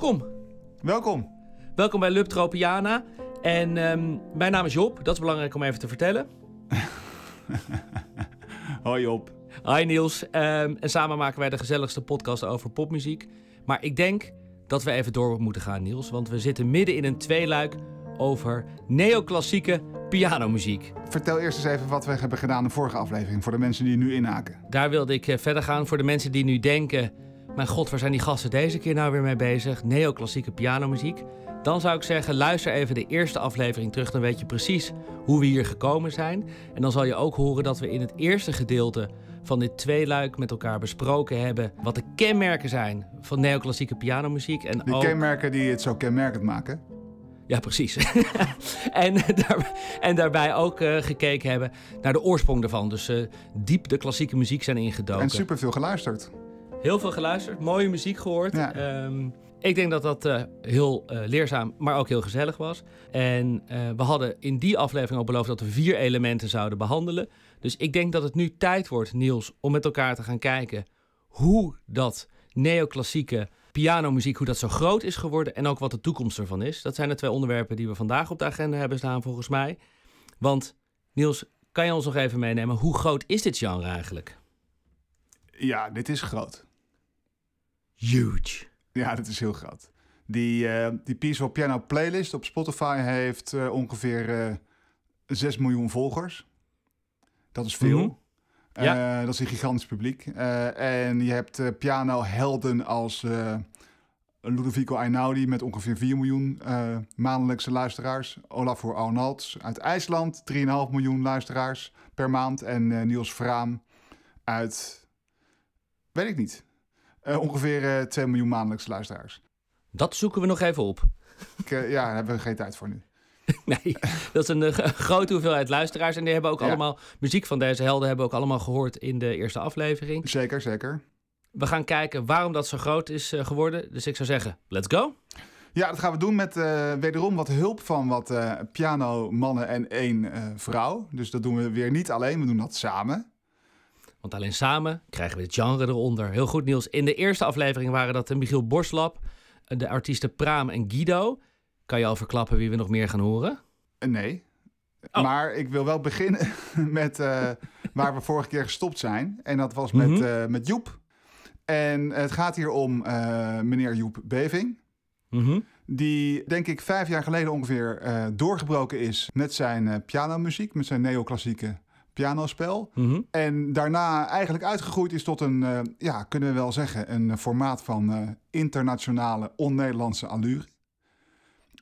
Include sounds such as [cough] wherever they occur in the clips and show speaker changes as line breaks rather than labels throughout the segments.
Welkom.
Welkom.
Welkom bij Lub Tropiana. En ehm, mijn naam is Job. Dat is belangrijk om even te vertellen. [laughs]
Hoi Job.
Hi Niels. Ehm, en samen maken wij de gezelligste podcast over popmuziek. Maar ik denk dat we even door moeten gaan, Niels. Want we zitten midden in een tweeluik over neoclassieke pianomuziek.
Vertel eerst eens even wat we hebben gedaan in de vorige aflevering voor de mensen die nu inhaken.
Daar wilde ik eh, verder gaan voor de mensen die nu denken... Mijn god, waar zijn die gasten deze keer nou weer mee bezig? Neoclassieke pianomuziek. Dan zou ik zeggen, luister even de eerste aflevering terug. Dan weet je precies hoe we hier gekomen zijn. En dan zal je ook horen dat we in het eerste gedeelte van dit tweeluik met elkaar besproken hebben... wat de kenmerken zijn van neoclassieke pianomuziek. En
Die
ook...
kenmerken die het zo kenmerkend maken.
Ja, precies. [laughs] en, daar, en daarbij ook eh, gekeken hebben naar de oorsprong daarvan. Dus eh, diep de klassieke muziek zijn ingedoken.
En superveel geluisterd.
Heel veel geluisterd, mooie muziek gehoord.
Ja.
Ehm, ik denk dat dat eh, heel eh, leerzaam, maar ook heel gezellig was. En eh, we hadden in die aflevering ook beloofd dat we vier elementen zouden behandelen. Dus ik denk dat het nu tijd wordt, Niels, om met elkaar te gaan kijken hoe dat neoclassieke pianomuziek, hoe dat zo groot is geworden en ook wat de toekomst ervan is. Dat zijn de twee onderwerpen die we vandaag op de agenda hebben staan, volgens mij. Want Niels, kan je ons nog even meenemen, hoe groot is dit genre eigenlijk?
Ja, dit is groot.
Huge.
Ja, dit is heel groot. Die, eh die Peaceful Piano playlist op Spotify heeft eh, ongeveer eh 6 miljoen volgers. Dat is veel.
Mhm. Ja.
Dat is een gigantisch publiek. En je hebt pianohelden als Ludovico Einaudi met ongeveer 4 miljoen maandelijkse luisteraars. Olafur Arnolds uit IJsland, 3,5 miljoen luisteraars per maand. En Niels Vraam uit, weet ik niet, ongeveer eh 2 miljoen maandelijkse luisteraars.
Dat zoeken we nog even op.
Ik, eh, ja, daar hebben we geen tijd voor nu. [laughs]
Nee, dat is een eh, grote hoeveelheid luisteraars. En die hebben ook
Ja.
allemaal muziek van deze helden hebben ook allemaal gehoord in de eerste aflevering.
Zeker, zeker.
We gaan kijken waarom dat zo groot is eh, geworden. Dus ik zou zeggen, let's go.
Ja, dat gaan we doen met eh, wederom wat hulp van wat eh pianomannen en één eh, vrouw. Dus dat doen we weer niet alleen, we doen dat samen.
Want alleen samen krijgen we het genre eronder. Heel goed, Niels. In de eerste aflevering waren dat de Michiel Borslap, eh, de artiesten Praam en Guido. Kan je al verklappen wie we nog meer gaan horen?
Eh, nee.
Oh.
Maar ik wil wel beginnen [laughs] met eh, waar we vorige keer gestopt zijn. En dat was met,
Mhm.
eh, met Joep. En het gaat hier om eh, meneer Joep Beving.
Mhm.
Die, denk ik, vijf jaar geleden ongeveer eh, doorgebroken is met zijn eh, pianomuziek, met zijn neoclassieke pianospel.
Mhm.
En daarna eigenlijk uitgegroeid is tot een, eh, ja, kunnen we wel zeggen, een formaat van eh, internationale on-Nederlandse allure.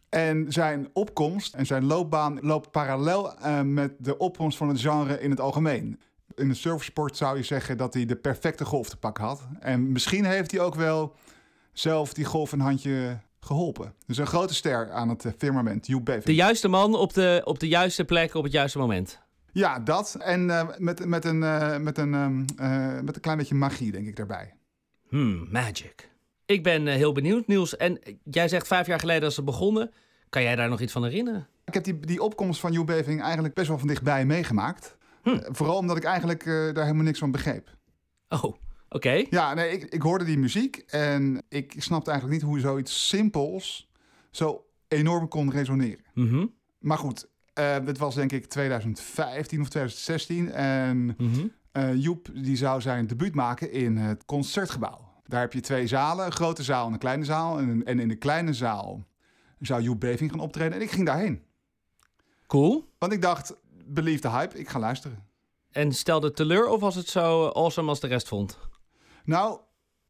En zijn opkomst en zijn loopbaan loopt parallel eh, met de opkomst van het genre in het algemeen. In de surfsport zou je zeggen dat hij de perfecte golf te pakken had. En misschien heeft hij ook wel zelf die golf een handje geholpen. Dus een grote ster aan het eh, firmament, Beving.
De juiste man op de, op de juiste plek op het juiste moment.
Ja, dat. En eh, met, met, een, eh, met, een, ehm, eh, met een klein beetje magie, denk ik, daarbij.
Hmm, magic. Ik ben heel benieuwd, Niels. En jij zegt vijf jaar geleden als ze begonnen. Kan jij daar nog iets van herinneren?
Ik heb die, die opkomst van Joep Beving eigenlijk best wel van dichtbij meegemaakt.
Hm.
Vooral omdat ik eigenlijk daar helemaal niks van begreep.
Oh, oké.
Ja, nee, ik, ik hoorde die muziek en ik snapte eigenlijk niet hoe zoiets simpels zo enorm kon resoneren.
Mhm,
Maar goed, eh dit was denk ik 2015 of 2016 en
mhm.
Eh, Joep die zou zijn debuut maken in het concertgebouw. Daar heb je twee zalen, een grote zaal en een kleine zaal. En, en in de kleine zaal zou Joep Beving gaan optreden. En ik ging daarheen.
Cool.
Want ik dacht, believe de hype, ik ga luisteren.
En stelde het teleur of was het zo awesome als de rest vond?
Nou,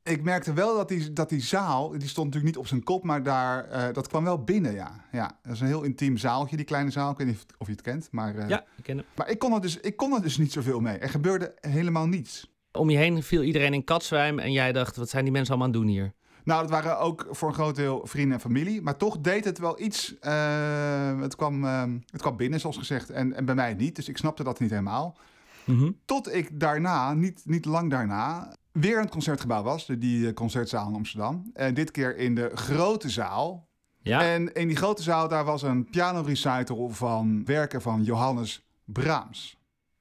ik merkte wel dat die, dat die zaal, die stond natuurlijk niet op zijn kop, maar daar, eh, dat kwam wel binnen, ja. ja. Dat is een heel intiem zaaltje, die kleine zaal. Ik weet niet of, je het kent, maar, eh,
Ja, ik ken hem.
maar ik, kon er dus, ik kon er dus niet zoveel mee. Er gebeurde helemaal niets.
Om je heen viel iedereen in katzwijm en jij dacht, wat zijn die mensen allemaal aan het doen hier?
Nou, dat waren ook voor een groot deel vrienden en familie. Maar toch deed het wel iets. eh, het, kwam, eh, het kwam binnen, zoals gezegd. En, en bij mij niet. Dus ik snapte dat niet helemaal.
Mhm.
Tot ik daarna, niet, niet lang daarna, weer in het concertgebouw was. de- Die eh, concertzaal in Amsterdam. En dit keer in de grote zaal.
Ja,
En in die grote zaal, daar was een piano-recital van werken van Johannes Brahms.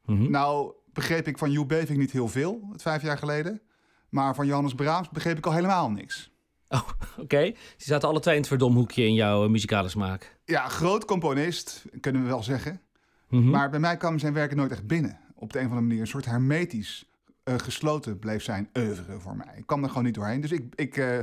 Mhm.
Nou, begreep ik van Joep Beving niet heel veel, het vijf jaar geleden. Maar van Johannes Brahms begreep ik al helemaal niks.
Oh, [laughs] oké. Die zaten alle twee in het verdomhoekje in jouw uh, muzikale smaak.
Ja, groot componist, kunnen we wel zeggen.
Mhm.
Maar bij mij kwam zijn werken nooit echt binnen. Op de een of andere manier een soort hermetisch uh, gesloten bleef zijn oeuvre voor mij. Ik kwam er gewoon niet doorheen. Dus ik, ik uh,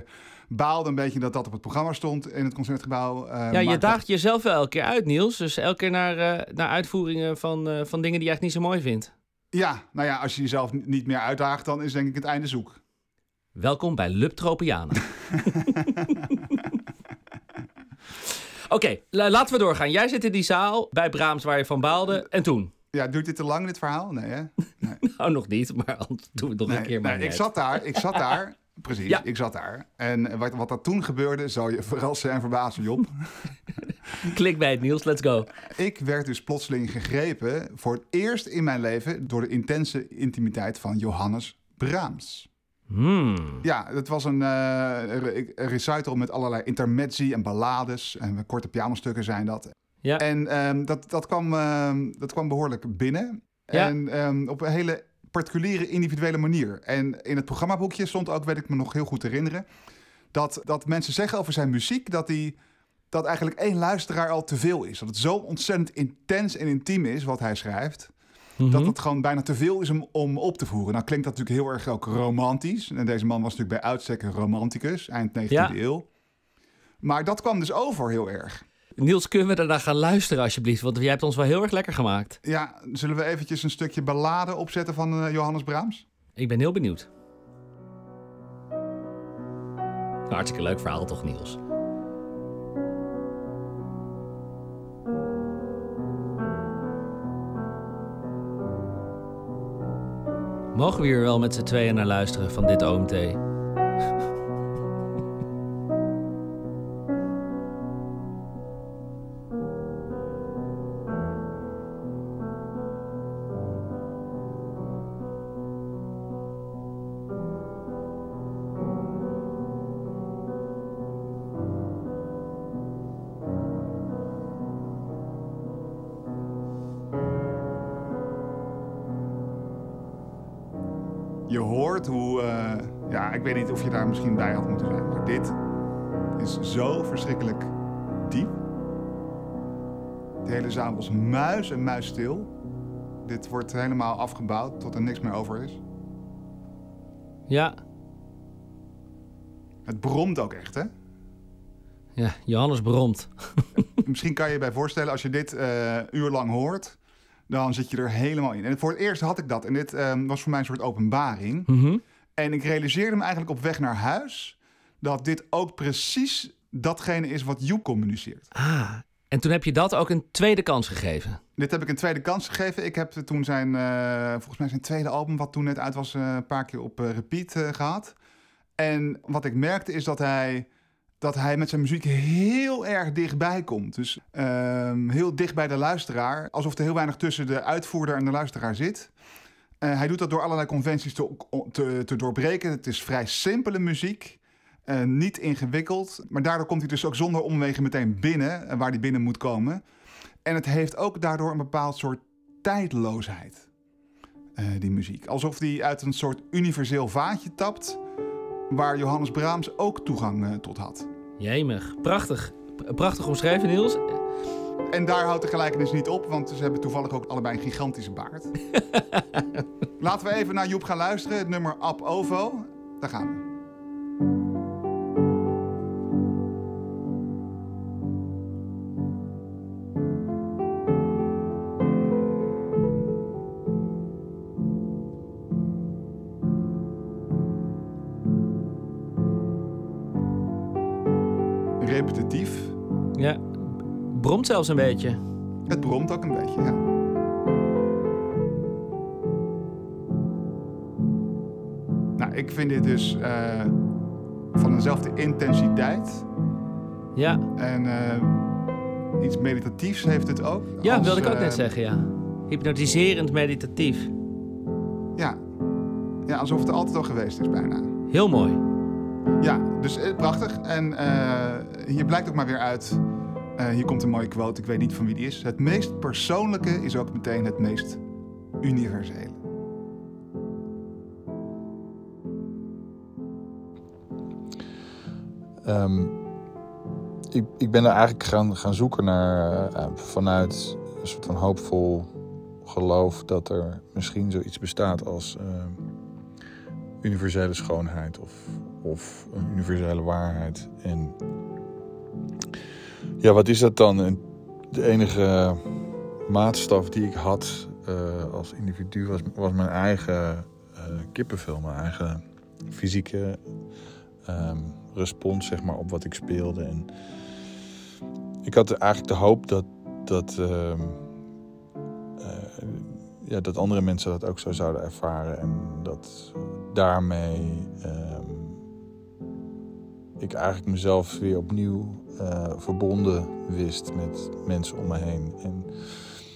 baalde een beetje dat dat op het programma stond in het concertgebouw. Uh,
ja, je daagt jezelf wel elke keer uit, Niels. Dus elke keer naar, naar uitvoeringen van, van dingen die je eigenlijk niet zo mooi vindt.
Ja, nou ja, als je jezelf niet meer uitdaagt, dan is denk ik het einde zoek.
Welkom bij Lub Tropiana. [laughs] Oké, okay, laten we doorgaan. Jij zit in die zaal bij Brahms waar je van baalde. En toen?
Ja, duurt dit te lang, dit verhaal? Nee, hè? Nee. [laughs]
nou, nog niet, maar anders doen we het nog
nee,
een keer. Maar
nee, ik zat daar, ik zat daar. [laughs] Precies,
Ja.
ik zat daar. En wat, wat er toen gebeurde, zal je verrassen en verbazen, Job. [laughs]
Klik bij het Niels, let's go.
ik werd dus plotseling gegrepen voor het eerst in mijn leven door de intense intimiteit van Johannes Brahms.
Hmm.
Ja, het was een, eh, een recital met allerlei intermezzi en ballades. En korte pianostukken zijn dat.
Ja.
En ehm, dat, dat, kwam, ehm, dat kwam behoorlijk binnen.
Ja.
En ehm, op een hele particuliere, individuele manier. En in het programmaboekje stond ook, weet ik me nog heel goed herinneren... dat, dat mensen zeggen over zijn muziek dat hij... dat eigenlijk één luisteraar al te veel is. Dat het zo ontzettend intens en intiem is wat hij schrijft...
Mhm.
Dat het gewoon bijna te veel is om, om op te voeren. Nou klinkt dat natuurlijk heel erg ook romantisch. En deze man was natuurlijk bij uitstek een romanticus, eind 19e
Ja.
eeuw. Maar dat kwam dus over heel erg.
Niels, kunnen we daarna gaan luisteren alsjeblieft? Want jij hebt ons wel heel erg lekker gemaakt.
Ja, zullen we eventjes een stukje ballade opzetten van eh, Johannes Brahms?
Ik ben heel benieuwd. Hartstikke leuk verhaal toch, Niels? Mogen we hier wel met z'n tweeën naar luisteren van dit OMT? [laughs]
niet of je daar misschien bij had moeten zijn. Maar dit is zo verschrikkelijk diep. De hele zaal was muis en muisstil. Dit wordt helemaal afgebouwd tot er niks meer over is.
Ja,
Het bromt ook echt, hè?
ja Johannes bromt. [laughs]
Misschien kan je je bij voorstellen, als je dit eh uurlang hoort, dan zit je er helemaal in. En voor het eerst had ik dat. En dit eh, was voor mij een soort openbaring.
Mhm.
En ik realiseerde me eigenlijk op weg naar huis dat dit ook precies datgene is wat Joep communiceert.
Ah, en toen heb je dat ook een tweede kans gegeven.
Dit heb ik een tweede kans gegeven. Ik heb toen zijn, eh, volgens mij zijn tweede album, wat toen net uit was, eh, een paar keer op eh, repeat eh, gehad. En wat ik merkte is dat hij, dat hij met zijn muziek heel erg dichtbij komt. Dus ehm, heel dicht bij de luisteraar. Alsof er heel weinig tussen de uitvoerder en de luisteraar zit. Eh, hij doet dat door allerlei conventies te, te, doorbreken. Het is vrij simpele muziek. eh, niet ingewikkeld. Maar daardoor komt hij dus ook zonder omwegen meteen binnen, eh, waar hij binnen moet komen. En het heeft ook daardoor een bepaald soort tijdloosheid, die muziek. Alsof die uit een soort universeel vaatje tapt, waar Johannes Brahms ook toegang tot had.
Jemig, prachtig. Prachtig omschreven, Niels.
En daar houdt de gelijkenis niet op, want ze hebben toevallig ook allebei een gigantische baard. [laughs] Laten we even naar Joep gaan luisteren, het nummer Ab Ovo. Daar gaan we.
Bromt zelfs een beetje.
Het bromt ook een beetje, ja. Nou, ik vind dit dus eh, van dezelfde intensiteit.
Ja,
En eh, iets meditatiefs heeft het ook.
ja
Als,
wilde ik ook
eh,
net zeggen, ja. Hypnotiserend meditatief.
Ja. ja, alsof het er altijd al geweest is bijna.
Heel mooi.
Ja, dus eh, prachtig. En eh, hier blijkt ook maar weer uit... eh, hier komt een mooie quote, ik weet niet van wie die is. Het meest persoonlijke is ook meteen het meest universele.
ehm, ik, ik ben er eigenlijk gaan, gaan zoeken naar uh, vanuit een soort van hoopvol geloof dat er misschien zoiets bestaat als uh, universele schoonheid of, of een universele waarheid. En ja, wat is dat dan? De enige maatstaf die ik had uh, als individu was, was mijn eigen uh, kippenvel, mijn eigen fysieke um, respons zeg maar, op wat ik speelde. En ik had eigenlijk de hoop dat, dat, uh, ja, dat andere mensen dat ook zo zouden ervaren. En dat daarmee ehm, ik eigenlijk mezelf weer opnieuw uh, verbonden wist met mensen om me heen. En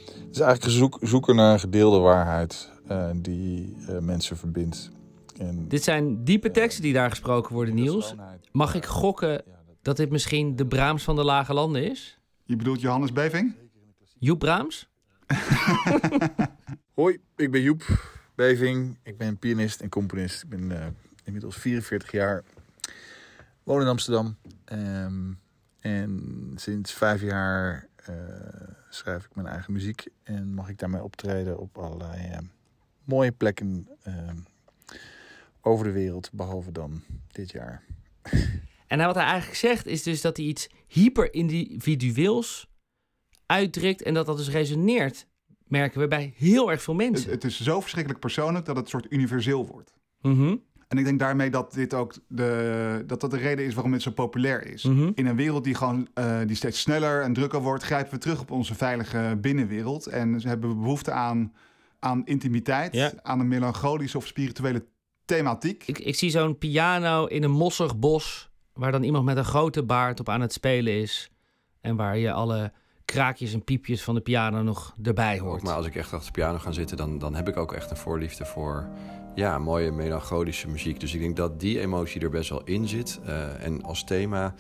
het is eigenlijk zoek, zoeken naar een gedeelde waarheid uh, die uh, mensen verbindt. En,
dit zijn diepe teksten die daar gesproken worden, Niels. Mag ik gokken dat dit misschien de Braams van de Lage Landen is?
Je bedoelt Johannes Beving?
Joep Braams? [laughs]
Hoi, ik ben Joep Beving. Ik ben pianist en componist. Ik ben uh, inmiddels 44 jaar. Woon in Amsterdam. Um, en sinds vijf jaar uh, schrijf ik mijn eigen muziek. En mag ik daarmee optreden op allerlei uh, mooie plekken over de wereld. Behalve dan dit jaar.
En wat hij eigenlijk zegt is dus dat hij iets hyper-individueels uitdrukt en dat dat dus resoneert, merken we bij heel erg veel mensen.
Het, het is zo verschrikkelijk persoonlijk dat het een soort universeel wordt.
Mm
En ik denk daarmee dat dit ook de, dat dat de reden is waarom het zo populair is.
Mhm.
In een wereld die gewoon uh, die steeds sneller en drukker wordt, grijpen we terug op onze veilige binnenwereld. En ze hebben behoefte aan, aan intimiteit,
Ja.
aan een melancholische of spirituele thematiek.
Ik, ik zie zo'n piano in een mossig bos, waar dan iemand met een grote baard op aan het spelen is. En waar je alle kraakjes en piepjes van de piano nog erbij hoort.
Maar als ik echt achter de piano ga zitten, dan, dan heb ik ook echt een voorliefde voor ja, mooie melancholische muziek. Dus ik denk dat die emotie er best wel in zit. Uh, en als thema,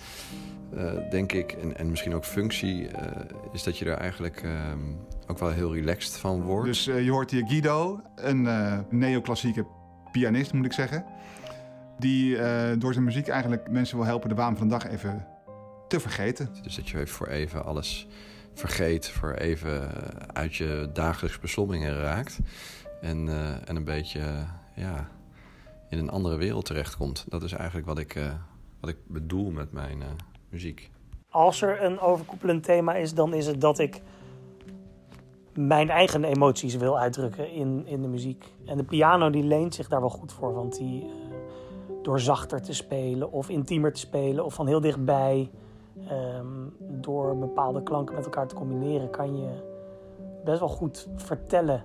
uh, denk ik, en, en misschien ook functie, uh, is dat je er eigenlijk ehm, ook wel heel relaxed van wordt.
Dus je hoort hier Guido, een neoclassieke pianist moet ik zeggen. Die door zijn muziek eigenlijk mensen wil helpen de waan van de dag even te vergeten.
Dus dat je even voor even alles vergeet, voor even uit je dagelijks beslommingen raakt. En, uh, en een beetje uh, ja, in een andere wereld terechtkomt. Dat is eigenlijk wat ik, wat ik bedoel met mijn muziek.
Als er een overkoepelend thema is, dan is het dat ik mijn eigen emoties wil uitdrukken in, in de muziek. En de piano die leent zich daar wel goed voor, want die door zachter te spelen of intiemer te spelen of van heel dichtbij Um, door bepaalde klanken met elkaar te combineren, kan je best wel goed vertellen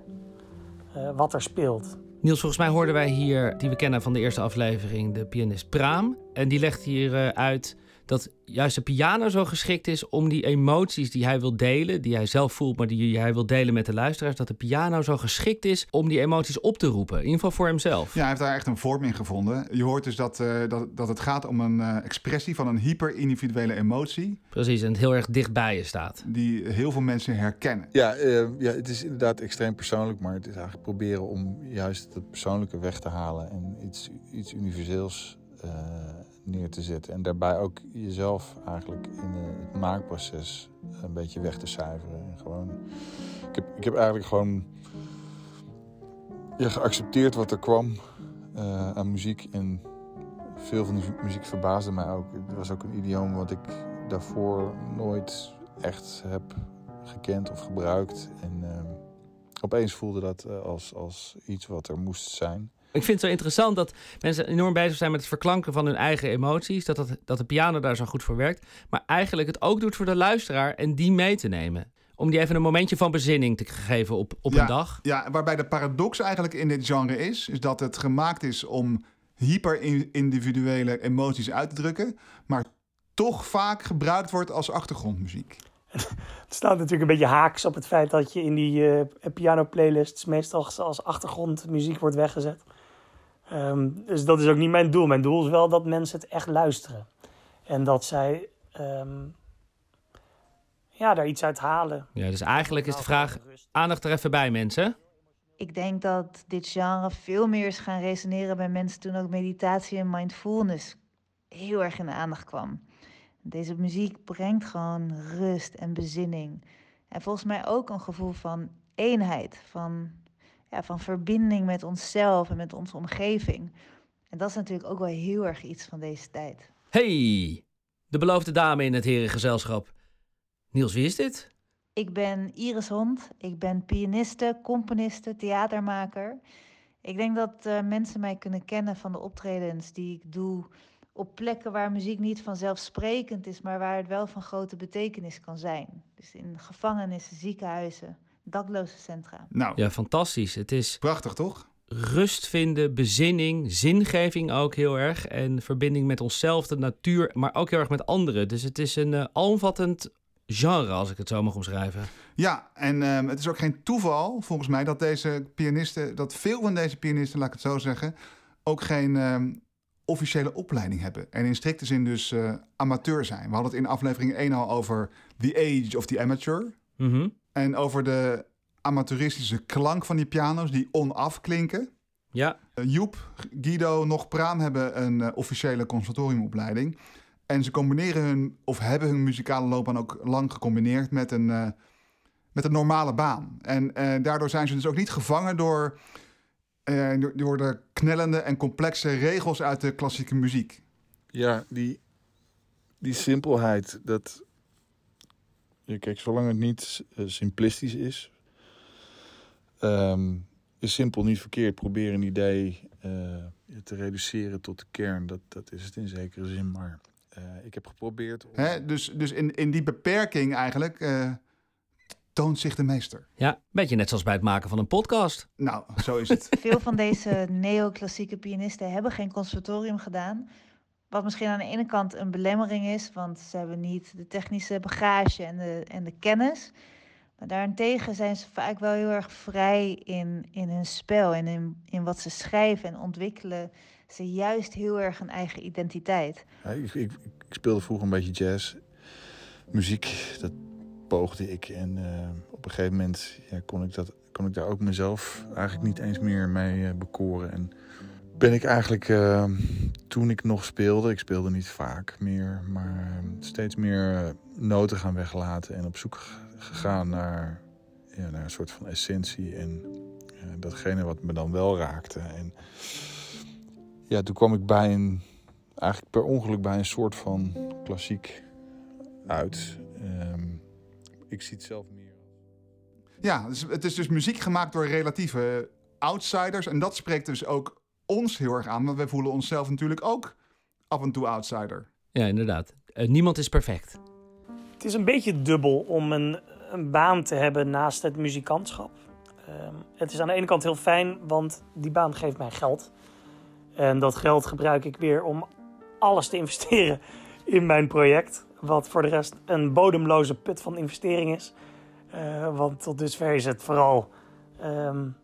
uh, wat er speelt.
Niels, volgens mij hoorden wij hier, die we kennen van de eerste aflevering, de pianist Praam. En die legt hier uh, uit dat juist de piano zo geschikt is om die emoties die hij wil delen, die hij zelf voelt, maar die hij wil delen met de luisteraars, dat de piano zo geschikt is om die emoties op te roepen. In ieder geval voor hemzelf.
Ja, hij heeft daar echt een vorm in gevonden. Je hoort dus dat, uh, dat, dat het gaat om een uh, expressie van een hyper-individuele emotie.
Precies, en het heel erg dichtbij je staat.
Die heel veel mensen herkennen.
Ja, uh, ja, het is inderdaad extreem persoonlijk, maar het is eigenlijk proberen om juist het persoonlijke weg te halen en iets, iets universeels neer te zetten. En daarbij ook jezelf eigenlijk in het maakproces een beetje weg te cijferen. En gewoon, ik, heb, ik heb eigenlijk gewoon geaccepteerd wat er kwam uh, aan muziek. En veel van die muziek verbaasde mij ook. Het was ook een idioom wat ik daarvoor nooit echt heb gekend of gebruikt. En uh, opeens voelde dat uh, als, als iets wat er moest zijn.
Ik vind het zo interessant dat mensen enorm bezig zijn met het verklanken van hun eigen emoties. Dat, dat, dat de piano daar zo goed voor werkt. Maar eigenlijk het ook doet voor de luisteraar en die mee te nemen. Om die even een momentje van bezinning te geven op, op
ja,
een dag.
Ja, waarbij de paradox eigenlijk in dit genre is, is dat het gemaakt is om hyper-individuele emoties uit te drukken, maar toch vaak gebruikt wordt als achtergrondmuziek.
Het staat natuurlijk een beetje haaks op het feit dat je in die uh, piano-playlists meestal als achtergrondmuziek wordt weggezet. Um, dus dat is ook niet mijn doel. Mijn doel is wel dat mensen het echt luisteren. En dat zij um, ja, daar iets uit halen.
Ja, dus eigenlijk is de vraag, aandacht er even bij mensen.
Ik denk dat dit genre veel meer is gaan resoneren bij mensen toen ook meditatie en mindfulness heel erg in de aandacht kwam. Deze muziek brengt gewoon rust en bezinning. En volgens mij ook een gevoel van eenheid, van, ja, van verbinding met onszelf en met onze omgeving. En dat is natuurlijk ook wel heel erg iets van deze tijd.
Hey, de beloofde dame in het herengezelschap. Niels, wie is dit?
Ik ben Iris Hond. Ik ben pianiste, componiste, theatermaker. Ik denk dat uh, mensen mij kunnen kennen van de optredens die ik doe op plekken waar muziek niet vanzelfsprekend is, maar waar het wel van grote betekenis kan zijn. Dus in gevangenissen, ziekenhuizen, dakloze centra.
Nou,
Ja, fantastisch. Het is
prachtig toch?
rust vinden, bezinning, zingeving ook heel erg. En verbinding met onszelf, de natuur, maar ook heel erg met anderen. Dus het is een uh, alomvattend genre, als ik het zo mag omschrijven.
Ja, en um, het is ook geen toeval, volgens mij, dat deze pianisten, dat veel van deze pianisten, laat ik het zo zeggen, ook geen um, officiële opleiding hebben. En in strikte zin dus uh, amateur zijn. We hadden het in aflevering 1 al over The Age of the Amateur.
Mm -hmm.
En over de amateuristische klank van die piano's die onaf klinken.
Ja.
Uh, Joep, Guido, nog Praam hebben een uh, officiële conservatoriumopleiding. En ze combineren hun, of hebben hun muzikale loopbaan ook lang gecombineerd met een, uh, met een normale baan. En daardoor zijn ze dus ook niet gevangen door, door, door de knellende en complexe regels uit de klassieke muziek.
Ja, die, die simpelheid, dat... Kijk, zolang het niet simplistisch is, um, is simpel niet verkeerd. Proberen een idee uh, te reduceren tot de kern, dat, dat is het in zekere zin. Maar uh, ik heb geprobeerd. Om...
Hè? Dus, dus in, in die beperking eigenlijk uh, toont zich de meester.
Ja, een beetje net zoals bij het maken van een podcast.
Nou, zo is het. [laughs]
Veel van deze neoclassieke pianisten hebben geen conservatorium gedaan. Wat misschien aan de ene kant een belemmering is, want ze hebben niet de technische bagage en de, en de kennis. Maar daarentegen zijn ze vaak wel heel erg vrij in, in hun spel en in, in wat ze schrijven en ontwikkelen ze juist heel erg een eigen identiteit.
Ik, ik, speelde vroeger een beetje jazz. Muziek, dat poogde ik. En uh, op een gegeven moment ja, kon, ik dat, kon ik daar ook mezelf eigenlijk niet eens meer mee uh, bekoren. En ben ik eigenlijk, uh, toen ik nog speelde, ik speelde niet vaak meer, maar steeds meer noten gaan weglaten en op zoek gegaan naar, ja, naar een soort van essentie en uh, datgene wat me dan wel raakte. En ja, toen kwam ik bij een, eigenlijk per ongeluk bij een soort van klassiek uit. Um, ik zie het zelf meer.
Ja, het is dus muziek gemaakt door relatieve outsiders. En dat spreekt dus ook ons heel erg aan, want wij voelen onszelf natuurlijk ook af en toe outsider.
Ja, inderdaad. Uh, niemand is perfect.
Het is een beetje dubbel om een, een baan te hebben naast het muzikantschap. Uh, het is aan de ene kant heel fijn, want die baan geeft mij geld. En dat geld gebruik ik weer om alles te [laughs] investeren in mijn project. Wat voor de rest een bodemloze put van investering is. Uh, want tot dusver is het vooral um,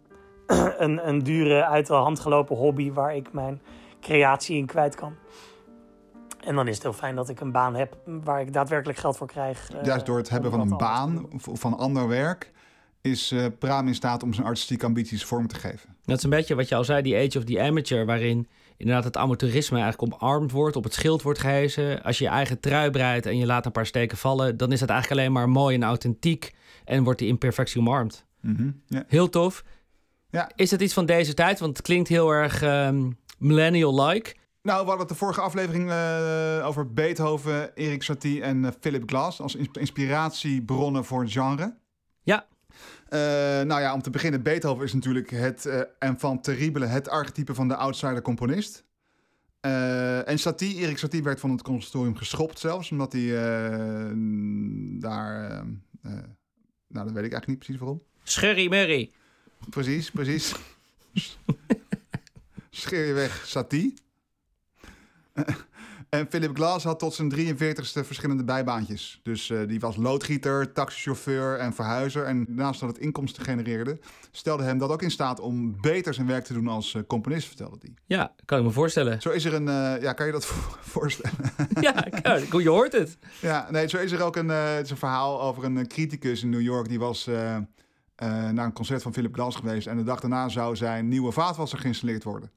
[clears throat] een, een dure, uit de hand gelopen hobby waar ik mijn creatie in kwijt kan. En dan is het heel fijn dat ik een baan heb waar ik daadwerkelijk geld voor krijg.
Uh, Juist door het hebben van een baan of van ander werk is uh, Praam in staat om zijn artistieke ambities vorm te geven.
Dat is een beetje wat je al zei, die Age of the Amateur, waarin inderdaad het amateurisme eigenlijk omarmd wordt, op het schild wordt gehezen. Als je je eigen trui breidt en je laat een paar steken vallen, dan is het eigenlijk alleen maar mooi en authentiek en wordt die imperfectie omarmd.
Mm -hmm. ja.
Heel tof.
Ja.
Is het iets van deze tijd? Want het klinkt heel erg um, millennial-like.
Nou, we hadden het de vorige aflevering uh, over Beethoven, Erik Satie en uh, Philip Glass als inspiratiebronnen voor het genre.
Ja.
Uh, nou ja, om te beginnen, Beethoven is natuurlijk het uh, enfant terrible, het archetype van de outsider-componist. En Satie, Erik Satie werd van het conservatorium geschopt zelfs, omdat hij daar, nou dat weet ik eigenlijk niet precies waarom.
Schurry Murray.
Precies, precies. [laughs] Scheer je weg, Satie. En Philip Glass had tot zijn 43ste verschillende bijbaantjes. Dus uh, die was loodgieter, taxichauffeur en verhuizer. En naast dat het inkomsten genereerde, stelde hem dat ook in staat om beter zijn werk te doen als uh, componist, vertelde hij.
Ja, kan ik me voorstellen.
Zo is er een, uh, ja, kan je dat [laughs] voorstellen? [laughs]
ja, kan, je hoort het.
Ja, nee, zo is er ook een, het is een verhaal over een criticus in New York. Die was naar een concert van Philip Glass geweest. En de dag daarna zou zijn nieuwe vaatwasser geïnstalleerd worden.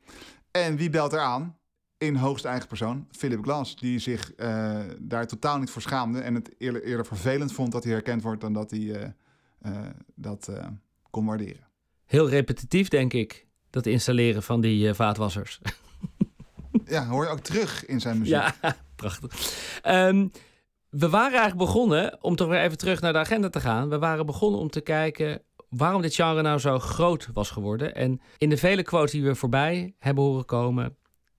En wie belt er aan? in hoogste eigen persoon, Philip Glass, die zich eh, daar totaal niet voor schaamde en het eerder, eerder vervelend vond dat hij herkend wordt dan dat hij eh, dat kon waarderen.
Heel repetitief, denk ik, dat installeren van die vaatwassers. [laughs]
Ja, hoor je ook terug in zijn muziek.
Ja, [laughs] prachtig. Ehm, we waren eigenlijk begonnen, om toch weer even terug naar de agenda te gaan. We waren begonnen om te kijken waarom dit genre nou zo groot was geworden. En in de vele quotes die we voorbij hebben horen komen,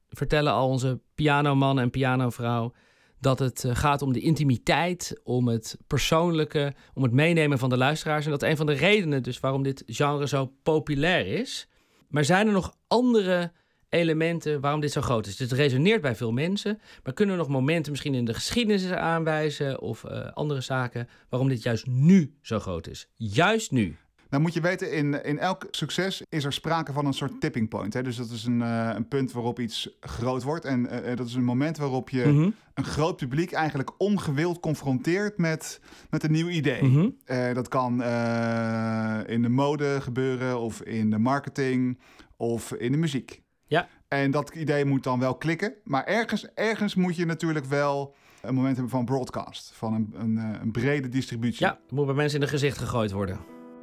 vertellen al onze pianoman en pianovrouw dat het eh, gaat om de intimiteit, om het persoonlijke, om het meenemen van de luisteraars. En dat een van de redenen dus waarom dit genre zo populair is. Maar zijn er nog andere elementen waarom dit zo groot is? Dus het resoneert bij veel mensen, maar kunnen er nog momenten misschien in de geschiedenis aanwijzen of eh, andere zaken waarom dit juist nu zo groot is? Juist nu.
Nou moet je weten, in, in elk succes is er sprake van een soort tipping point. Hè? Dus dat is een, eh, een punt waarop iets groot wordt. En eh, dat is een moment waarop je
Mhm.
een groot publiek eigenlijk ongewild confronteert met, met een nieuw idee.
Mhm.
Eh, dat kan eh, in de mode gebeuren, of in de marketing, of in de muziek.
Ja.
En dat idee moet dan wel klikken. Maar ergens, ergens moet je natuurlijk wel een moment hebben van broadcast. Van een, een, eh, een brede distributie.
Ja, het moet bij mensen in de gezicht gegooid worden.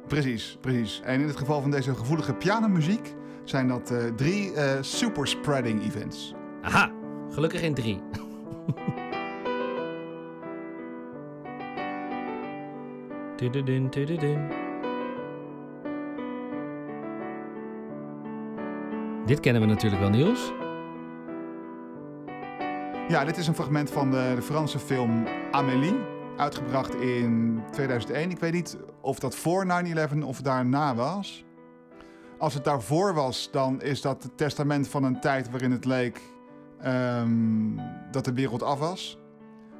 Precies, precies. En in het geval van deze gevoelige pianomuziek zijn dat eh, drie eh super spreading events.
Aha, gelukkig in drie. Tududun, tududun. Dit kennen we natuurlijk wel, Niels.
Ja, dit is een fragment van de, de Franse film Amélie, uitgebracht in 2001. Ik weet niet of dat voor 9-11 of daarna was. Als het daarvoor was, dan is dat het testament van een tijd waarin het leek ehm, dat de wereld af was.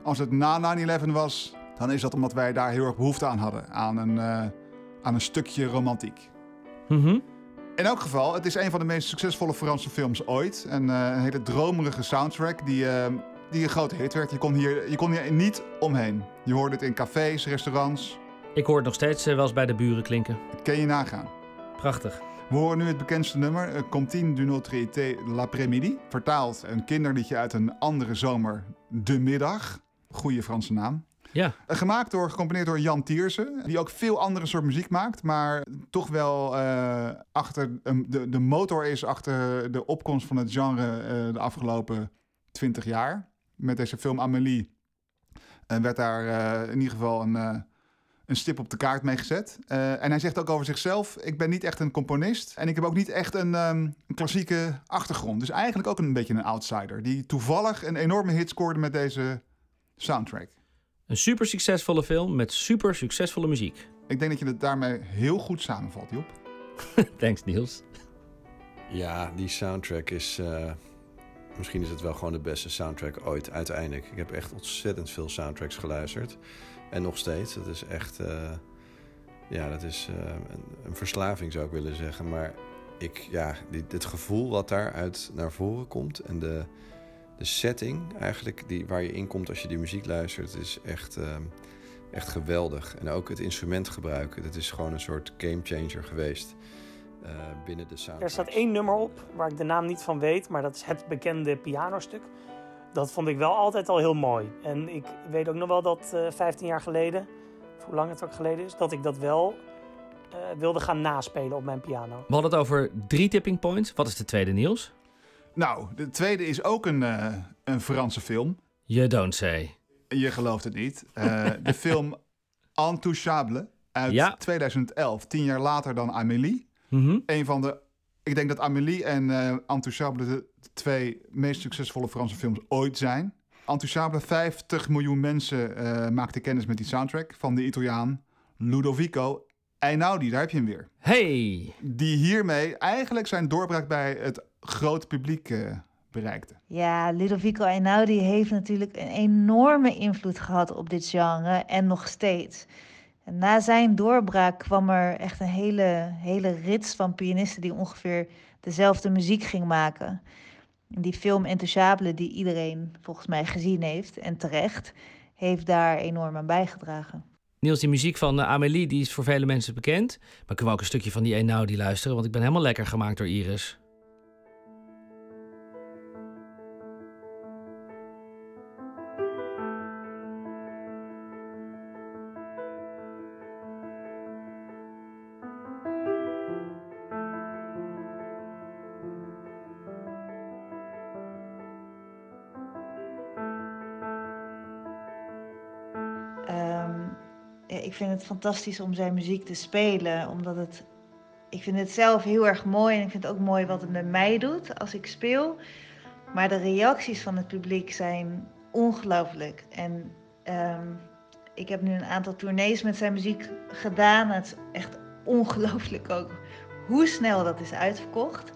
Als het na 9-11 was, dan is dat omdat wij daar heel erg behoefte aan hadden. Aan een, eh, aan een stukje romantiek.
Mhm.
In elk geval, het is een van de meest succesvolle Franse films ooit. Een, eh, een hele dromerige soundtrack die, eh, die een grote hit werd. Je kon, hier, je kon hier niet omheen. Je hoorde het in cafés, restaurants.
Ik hoor het nog steeds eh, wel eens bij de buren klinken.
Dat kun je nagaan.
Prachtig.
We horen nu het bekendste nummer, uh, Comptine du Notre été l'après-midi. Vertaald een kinderliedje uit een andere zomer, De Middag. Goeie Franse naam.
Ja,
Uh, Gemaakt door, gecomponeerd door Jan Tiersen, die ook veel andere soort muziek maakt, maar toch wel eh, achter um, de, de motor is achter de opkomst van het genre eh, de afgelopen twintig jaar. Met deze film Amélie eh, werd daar eh, in ieder geval een, eh, een stip op de kaart mee gezet. Eh, en hij zegt ook over zichzelf: Ik ben niet echt een componist en ik heb ook niet echt een, ehm, een klassieke achtergrond. Dus eigenlijk ook een beetje een outsider, die toevallig een enorme hit scoorde met deze soundtrack.
een super succesvolle film met super succesvolle muziek.
Ik denk dat je het daarmee heel goed samenvalt, Job. [laughs]
Thanks, Niels.
Ja, die soundtrack is. eh, misschien is het wel gewoon de beste soundtrack ooit, uiteindelijk. Ik heb echt ontzettend veel soundtracks geluisterd. En nog steeds. Dat is echt. eh, ja, dat is eh, een, een verslaving, zou ik willen zeggen. Maar ik, ja, dit, dit gevoel wat daaruit naar voren komt. En de, de setting eigenlijk, die, waar je in komt als je die muziek luistert, is echt. ehm, Echt geweldig. En ook het instrument gebruiken. Dat is gewoon een soort gamechanger geweest eh, binnen de soundtrack.
Er staat één nummer op waar ik de naam niet van weet, maar dat is het bekende pianostuk. Dat vond ik wel altijd al heel mooi. En ik weet ook nog wel dat eh 15 jaar geleden, of hoe lang het ook geleden is, dat ik dat wel eh, wilde gaan naspelen op mijn piano.
We hadden het over drie tipping points. Wat is de tweede, Niels?
Nou, de tweede is ook een, eh, een Franse film.
You don't say.
Je gelooft het niet. Eh, de film [laughs] Intouchable uit
Ja.
2011. Tien jaar later dan Amélie.
Mhm.
Een van de... Ik denk dat Amélie en eh Intouchable de, de twee meest succesvolle Franse films ooit zijn. Intouchable, 50 miljoen mensen eh maakten kennis met die soundtrack van de Italiaan Ludovico Einaudi. Daar heb je hem weer.
Hey,
Die hiermee eigenlijk zijn doorbraak bij het grote publiek eh, bereikte.
Ja, Ludovico Einaudi heeft natuurlijk een enorme invloed gehad op dit genre en nog steeds. En na zijn doorbraak kwam er echt een hele, hele rits van pianisten die ongeveer dezelfde muziek ging maken. En die film Intouchable, die iedereen volgens mij gezien heeft, en terecht, heeft daar enorm aan bijgedragen.
Niels, die muziek van eh, Amélie die is voor vele mensen bekend. Maar kunnen we ook een stukje van die Einaudi luisteren? Want ik ben helemaal lekker gemaakt door Iris.
Vind het fantastisch om zijn muziek te spelen, omdat het. Ik vind het zelf heel erg mooi en ik vind het ook mooi wat het met mij doet als ik speel. Maar de reacties van het publiek zijn ongelooflijk. En ehm, ik heb nu een aantal tournees met zijn muziek gedaan. Het is echt ongelooflijk ook hoe snel dat is uitverkocht.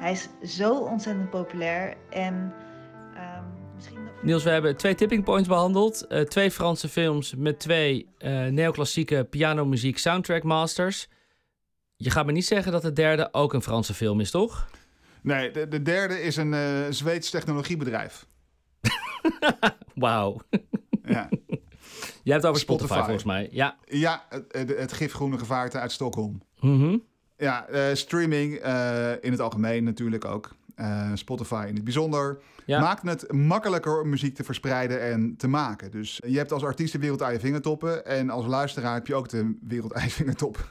Hij is zo ontzettend populair. En.
Niels, we hebben twee tipping points behandeld. Uh, twee Franse films met twee uh, neoclassieke pianomuziek soundtrack masters. Je gaat me niet zeggen dat de derde ook een Franse film is, toch?
Nee, de, de derde is een uh, Zweeds technologiebedrijf. [laughs]
Wauw.
Ja. [laughs]
Jij hebt het over Spotify, Spotify, volgens mij. Ja,
ja het, het, gifgroene gevaarte uit Stockholm.
Mm
Ja, streaming in het algemeen natuurlijk ook. Uh, Spotify in het bijzonder.
Ja.
Maakt het makkelijker om muziek te verspreiden en te maken. Dus je hebt als artiest de wereld aan je vingertoppen. En als luisteraar heb je ook de wereld aan je vingertoppen.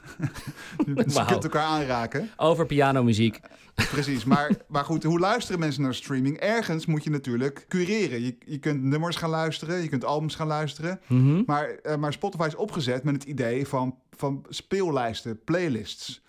[laughs] dus je kunt elkaar aanraken.
Over pianomuziek.
Precies, maar, maar goed, hoe luisteren mensen naar streaming? Ergens moet je natuurlijk cureren. Je, je kunt nummers gaan luisteren, je kunt albums gaan luisteren.
Mm -hmm.
maar, uh, maar Spotify is opgezet met het idee van, van speellijsten, playlists.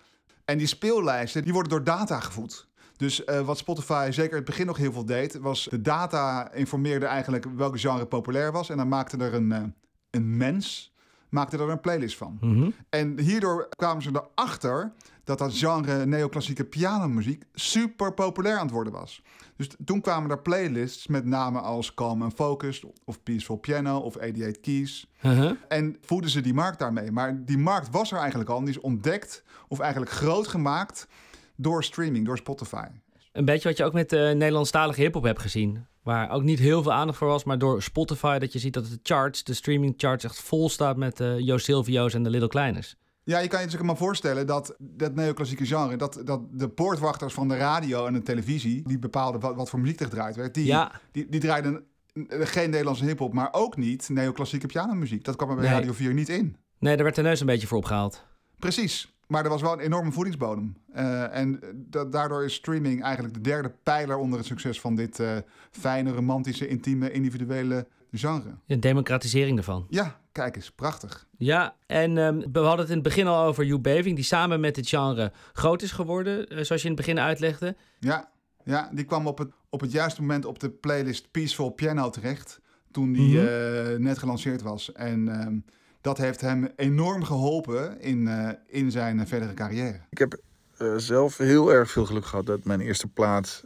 En die speellijsten die worden door data gevoed. Dus uh, wat Spotify zeker in het begin nog heel veel deed, was de data informeerde eigenlijk welke genre populair was. En dan maakte er een, uh, een mens maakte er een playlist van.
Mm -hmm.
En hierdoor kwamen ze erachter dat dat genre neoclassieke pianomuziek super populair aan het worden was. Dus toen kwamen er playlists met namen als Calm and Focused of Peaceful Piano of 88 Keys.
Uh -huh.
En voeden ze die markt daarmee. Maar die markt was er eigenlijk al en die is ontdekt of eigenlijk groot gemaakt door streaming, door Spotify.
Een beetje wat je ook met de Nederlandstalige hip-hop hebt gezien. Waar ook niet heel veel aandacht voor was, maar door Spotify dat je ziet dat de charts, de streaming charts, echt vol staat met uh, Jo Silvio's en de Little Kleiners.
Ja, je kan je natuurlijk maar voorstellen dat dat neoclassieke genre, dat, dat de poortwachters van de radio en de televisie, die bepaalden wat, wat voor muziek er gedraaid werd, die,
ja.
die, die draaiden geen Nederlandse hip-hop, maar ook niet neoclassieke pianomuziek. Dat kwam er bij
Nee.
Radio 4 niet in.
Nee, daar werd de neus een beetje voor opgehaald.
Precies. Maar er was wel een enorme voedingsbodem. Uh, en da daardoor is streaming eigenlijk de derde pijler onder het succes van dit uh, fijne, romantische, intieme, individuele genre.
Een democratisering ervan.
Ja, kijk eens, prachtig.
Ja, en um, we hadden het in het begin al over Hugh Beving, die samen met dit genre groot is geworden, uh, zoals je in het begin uitlegde.
Ja, ja die kwam op het, op het juiste moment op de playlist Peaceful Piano terecht, toen die mm -hmm. net gelanceerd was. En um, dat heeft hem enorm geholpen in, uh, in zijn verdere carrière.
Ik heb uh, zelf heel erg veel geluk gehad dat mijn eerste plaat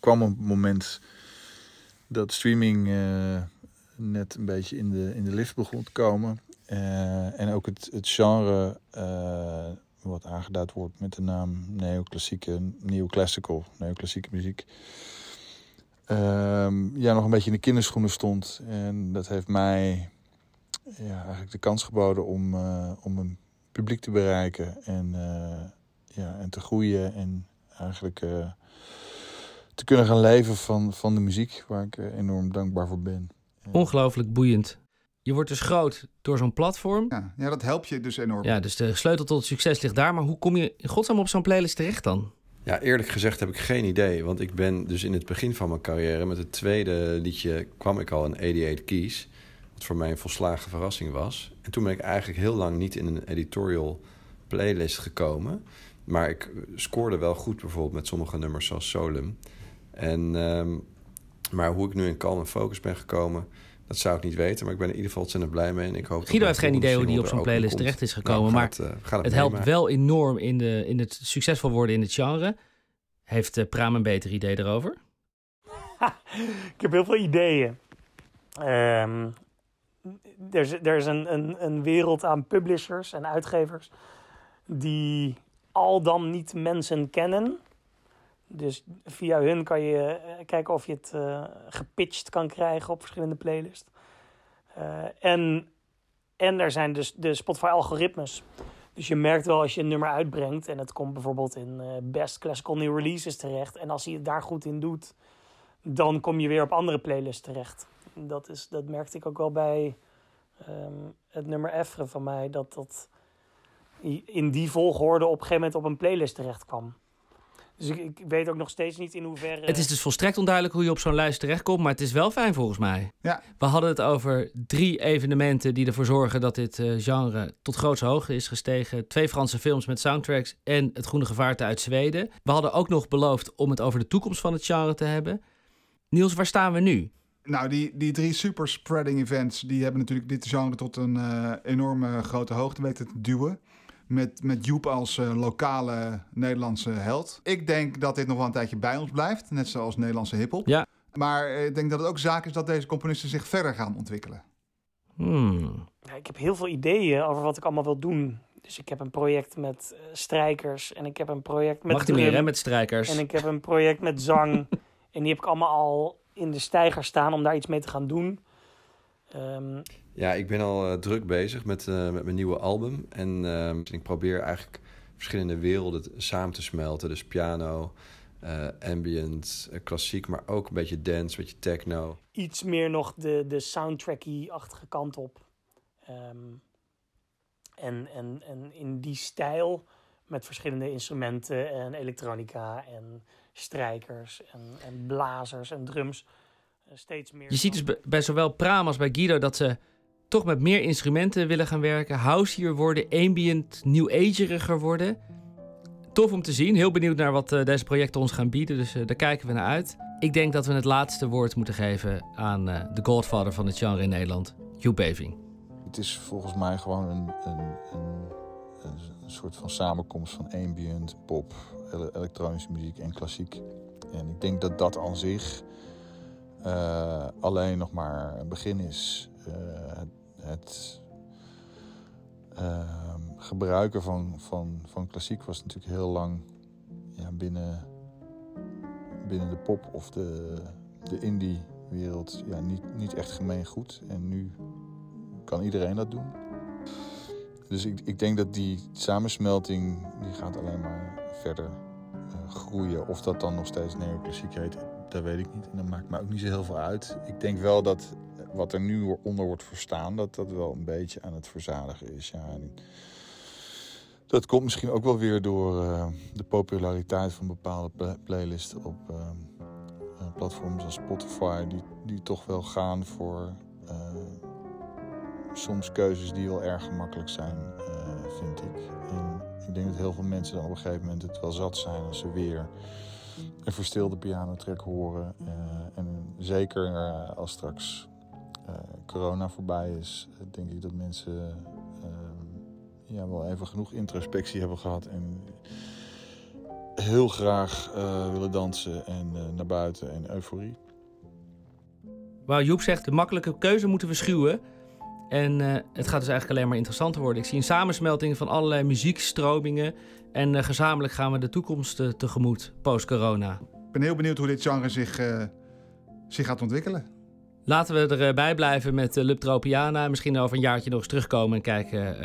kwam op het moment dat streaming net een beetje in de, in de lift begon te komen. en ook het, het genre wat aangeduid wordt met de naam neoclassieke, neoclassical, neoclassieke muziek. Ehm, ja, nog een beetje in de kinderschoenen stond. En dat heeft mij ja, eigenlijk de kans geboden om, uh, om een publiek te bereiken en, uh, ja, en te groeien en eigenlijk uh, te kunnen gaan leven van, van de muziek, waar ik enorm dankbaar voor ben.
Ongelooflijk boeiend. Je wordt dus groot door zo'n platform.
Ja, ja, dat helpt je dus enorm.
Ja, dus de sleutel tot het succes ligt daar. Maar hoe kom je in godsnaam op zo'n playlist terecht dan?
Ja, eerlijk gezegd heb ik geen idee. Want ik ben dus in het begin van mijn carrière... met het tweede liedje kwam ik al in 88 Keys... voor mij een volslagen verrassing was. En toen ben ik eigenlijk heel lang niet in een editorial playlist gekomen. Maar ik scoorde wel goed bijvoorbeeld met sommige nummers zoals Solum. En, um, maar hoe ik nu in Calm en Focus ben gekomen... Dat zou ik niet weten, maar ik ben er in ieder geval ontzettend blij mee. En ik hoop
Guido heeft geen idee hoe die op zo'n playlist terecht is gekomen. Nou,
uh,
maar het, het helpt wel enorm in, de, in het succesvol worden in het genre. Heeft uh, Praam een beter idee erover? [laughs]
ik heb heel veel ideeën. Um, er is, er is een, een, wereld aan publishers en uitgevers die al dan niet mensen kennen. Dus via hun kan je kijken of je het uh, gepitcht kan krijgen op verschillende playlists. Uh, en, en er zijn dus de Spotify-algoritmes. Dus je merkt wel als je een nummer uitbrengt en het komt bijvoorbeeld in Best Classical New Releases terecht. En als hij het daar goed in doet, dan kom je weer op andere playlists terecht. Dat, is, dat merkte ik ook wel bij um, het nummer Effre van mij. Dat dat in die volgorde op een gegeven moment op een playlist terecht kwam. Dus ik, ik weet ook nog steeds niet in hoeverre...
Het is dus volstrekt onduidelijk hoe je op zo'n lijst terechtkomt, maar het is wel fijn volgens mij.
Ja.
We hadden het over drie evenementen die ervoor zorgen dat dit eh, genre tot grootste hoogte is gestegen. Twee Franse films met soundtracks en Het Groene Gevaarte uit Zweden. We hadden ook nog beloofd om het over de toekomst van het genre te hebben. Niels, waar staan we nu?
Nou, die, die drie super spreading events, die hebben natuurlijk dit genre tot een eh, enorme grote hoogte weten te duwen. Met, met Joep als eh, lokale Nederlandse held. Ik denk dat dit nog wel een tijdje bij ons blijft, net zoals Nederlandse hiphop.
Ja.
Maar eh, ik denk dat het ook zaak is dat deze componisten zich verder gaan ontwikkelen.
Hmm.
Ja, ik heb heel veel ideeën over wat ik allemaal wil doen. Dus ik heb een project met strijkers en ik heb een project met
Mag niet meer, hè, met strijkers.
En ik heb een project met zang. [laughs] en die heb ik allemaal al in de stijger staan om daar iets mee te gaan doen. Ehm,
Ja, ik ben al eh, druk bezig met, eh, met mijn nieuwe album. En ehm, ik probeer eigenlijk verschillende werelden samen te smelten. Dus piano, eh, ambient, klassiek, maar ook een beetje dance, een beetje techno.
iets meer nog de, de soundtracky-achtige kant op. Ehm, en, en, en in die stijl met verschillende instrumenten en elektronica en strijkers en, en blazers en drums. eh, steeds meer.
Je ziet dus bij- bij zowel Pram als bij Guido dat ze toch met meer instrumenten willen gaan werken. Houseier worden, ambient, new ageriger worden. Tof om te zien. Heel benieuwd naar wat eh, deze projecten ons gaan bieden. Dus eh, daar kijken we naar uit. Ik denk dat we het laatste woord moeten geven aan eh, de godfather van het genre in Nederland, Joep Beving.
Het is volgens mij gewoon een, een, een, een, soort van samenkomst van ambient, pop, elektronische muziek en klassiek. En ik denk dat dat aan zich eh, alleen nog maar een begin is. Eh, het ehm, gebruiken van, van, van klassiek was natuurlijk heel lang ja, binnen, binnen de pop of de, de indie-wereld ja, niet, niet echt gemeengoed. En nu kan iedereen dat doen. Dus ik, ik denk dat die samensmelting die gaat alleen maar verder eh, groeien. Of dat dan nog steeds neoclassiek heet, dat weet ik niet. En dat maakt me ook niet zo heel veel uit. Ik denk wel dat wat er nu onder wordt verstaan, dat dat wel een beetje aan het verzadigen is. Ja, dat komt misschien ook wel weer door eh, de populariteit van bepaalde pla- playlists op eh, platforms als Spotify, die, die toch wel gaan voor soms keuzes die wel erg gemakkelijk zijn, eh, vind ik. En ik denk dat heel veel mensen dan op een gegeven moment het wel zat zijn als ze weer een verstilde pianotrack horen. Eh, en zeker eh, als straks corona voorbij is, denk ik dat mensen eh, ja, wel even genoeg introspectie hebben gehad en heel graag willen dansen en naar buiten en euforie.
Waar Joep zegt, de makkelijke keuze moeten we schuwen. En eh, het gaat dus eigenlijk alleen maar interessanter worden. Ik zie een samensmelting van allerlei muziekstromingen. En eh, gezamenlijk gaan we de toekomst eh, tegemoet, post-corona.
Ik ben heel benieuwd hoe dit genre zich, zich gaat ontwikkelen.
Laten we erbij blijven met uh, Lubtropiana. Misschien over een jaartje nog eens terugkomen en kijken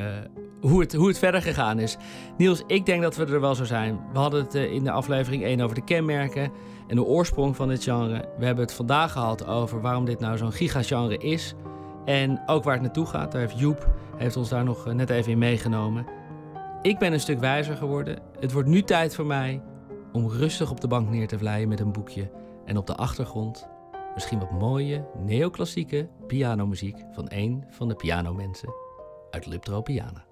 hoe, het, hoe het verder gegaan is. Niels, ik denk dat we er wel zo zijn. We hadden het in de aflevering 1 over de kenmerken en de oorsprong van dit genre. We hebben het vandaag gehad over waarom dit nou zo'n gigagenre is. En ook waar het naartoe gaat. Daar heeft Joep heeft ons daar nog eh, net even in meegenomen. Ik ben een stuk wijzer geworden. Het wordt nu tijd voor mij om rustig op de bank neer te vlijen met een boekje. En op de achtergrond misschien wat mooie neoclassieke pianomuziek van een van de pianomensen uit Liptro Piana.